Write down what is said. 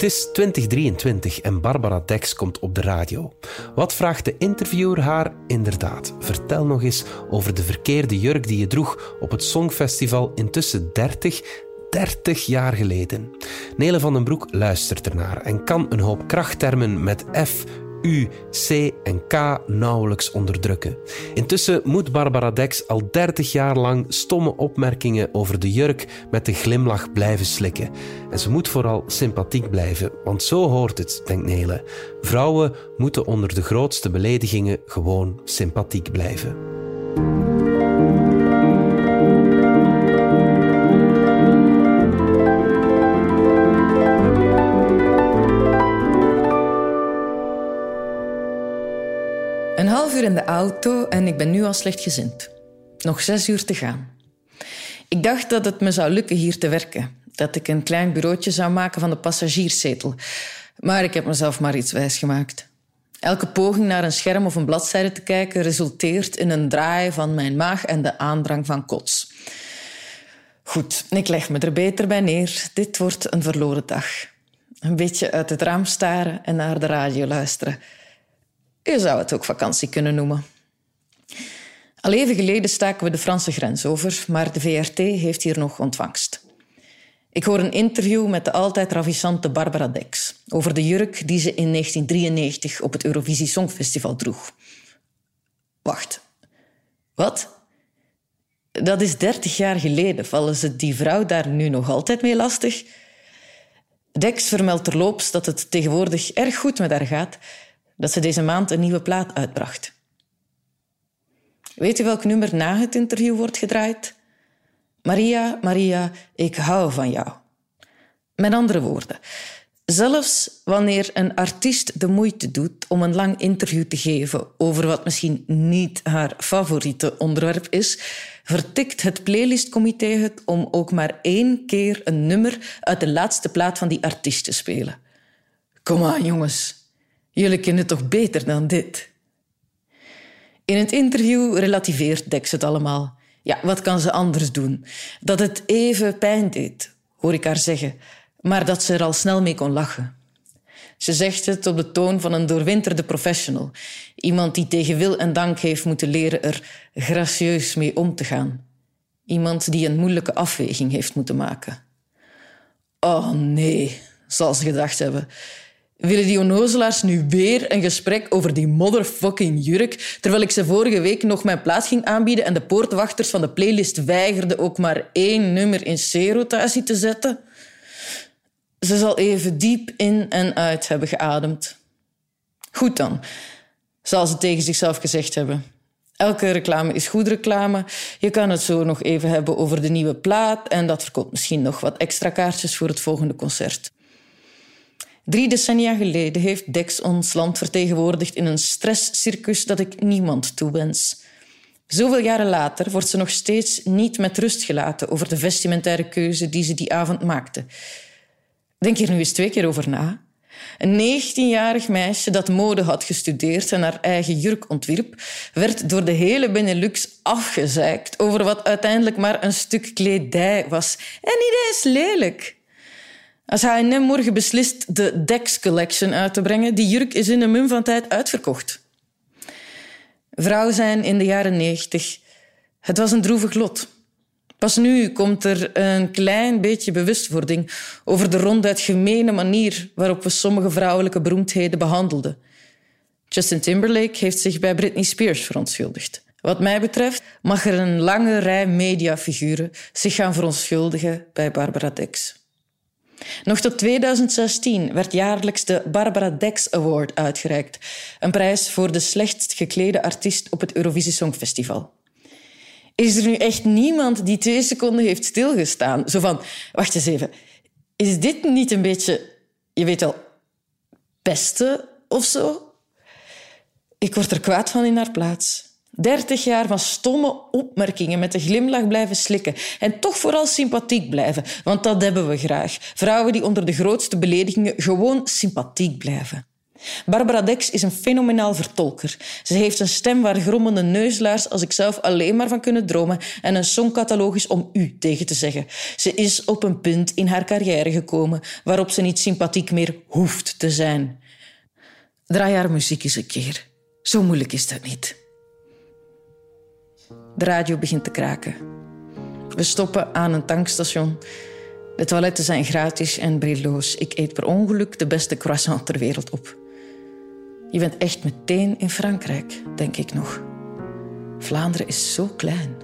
Het is 2023 en Barbara Dex komt op de radio. Wat vraagt de interviewer haar? Inderdaad, vertel nog eens over de verkeerde jurk die je droeg op het Songfestival intussen 30, 30 jaar geleden. Nele van den Broek luistert ernaar en kan een hoop krachttermen met F, U, C en K nauwelijks onderdrukken. Intussen moet Barbara Dex al 30 jaar lang stomme opmerkingen over de jurk met de glimlach blijven slikken. En ze moet vooral sympathiek blijven, want zo hoort het, denkt Nele. Vrouwen moeten onder de grootste beledigingen gewoon sympathiek blijven. Half uur in de auto en ik ben nu al slechtgezind. Nog zes uur te gaan. Ik dacht dat het me zou lukken hier te werken. Dat ik een klein bureautje zou maken van de passagierszetel. Maar ik heb mezelf maar iets wijsgemaakt. Elke poging naar een scherm of een bladzijde te kijken resulteert in een draai van mijn maag en de aandrang van kots. Goed, ik leg me er beter bij neer. Dit wordt een verloren dag. Een beetje uit het raam staren en naar de radio luisteren. Je zou het ook vakantie kunnen noemen. Al even geleden staken we de Franse grens over, maar de VRT heeft hier nog ontvangst. Ik hoor een interview met de altijd ravissante Barbara Dex over de jurk die ze in 1993 op het Eurovisie Songfestival droeg. Wacht, wat? Dat is dertig jaar geleden. Vallen ze die vrouw daar nu nog altijd mee lastig? Dex vermeldt terloops dat het tegenwoordig erg goed met haar gaat dat ze deze maand een nieuwe plaat uitbracht. Weet u welk nummer na het interview wordt gedraaid? Maria, Maria, ik hou van jou. Met andere woorden, zelfs wanneer een artiest de moeite doet om een lang interview te geven over wat misschien niet haar favoriete onderwerp is, vertikt het playlistcomité het om ook maar één keer een nummer uit de laatste plaat van die artiest te spelen. Kom aan, jongens. Jullie kennen toch beter dan dit? In het interview relativeert Dex het allemaal. Ja, wat kan ze anders doen? Dat het even pijn deed, hoor ik haar zeggen, maar dat ze er al snel mee kon lachen. Ze zegt het op de toon van een doorwinterde professional. Iemand die tegen wil en dank heeft moeten leren er gracieus mee om te gaan. Iemand die een moeilijke afweging heeft moeten maken. Oh nee, zal ze gedacht hebben. Willen die onnozelaars nu weer een gesprek over die motherfucking jurk, terwijl ik ze vorige week nog mijn plaats ging aanbieden en de poortwachters van de playlist weigerden ook maar één nummer in C-rotatie te zetten? Ze zal even diep in en uit hebben geademd. Goed dan, zal ze tegen zichzelf gezegd hebben. Elke reclame is goed reclame. Je kan het zo nog even hebben over de nieuwe plaat en dat verkoopt misschien nog wat extra kaartjes voor het volgende concert. Drie decennia geleden heeft Dex ons land vertegenwoordigd in een stresscircus dat ik niemand toewens. Zoveel jaren later wordt ze nog steeds niet met rust gelaten over de vestimentaire keuze die ze die avond maakte. Denk hier nu eens twee keer over na. Een 19-jarig meisje dat mode had gestudeerd en haar eigen jurk ontwierp, werd door de hele Benelux afgezeikt over wat uiteindelijk maar een stuk kledij was. En niet eens lelijk. Als H&M morgen beslist de Dex Collection uit te brengen, die jurk is in een mum van tijd uitverkocht. Vrouw zijn in de jaren negentig. Het was een droevig lot. Pas nu komt er een klein beetje bewustwording over de ronduit gemene manier waarop we sommige vrouwelijke beroemdheden behandelden. Justin Timberlake heeft zich bij Britney Spears verontschuldigd. Wat mij betreft mag er een lange rij mediafiguren zich gaan verontschuldigen bij Barbara Dex. Nog tot 2016 werd jaarlijks de Barbara Dex Award uitgereikt, een prijs voor de slechtst geklede artiest op het Eurovisie Songfestival. Is er nu echt niemand die twee seconden heeft stilgestaan? Zo van, wacht eens even, is dit niet een beetje, je weet wel, pesten of zo? Ik word er kwaad van in haar plaats. 30 jaar van stomme opmerkingen met een glimlach blijven slikken. En toch vooral sympathiek blijven, want dat hebben we graag. Vrouwen die onder de grootste beledigingen gewoon sympathiek blijven. Barbara Dex is een fenomenaal vertolker. Ze heeft een stem waar grommende neuslaars als ik zelf alleen maar van kunnen dromen en een songcatalogus om u tegen te zeggen. Ze is op een punt in haar carrière gekomen waarop ze niet sympathiek meer hoeft te zijn. Draai haar muziek eens een keer. Zo moeilijk is dat niet. De radio begint te kraken. We stoppen aan een tankstation. De toiletten zijn gratis en brilloos. Ik eet per ongeluk de beste croissant ter wereld op. Je bent echt meteen in Frankrijk, denk ik nog. Vlaanderen is zo klein.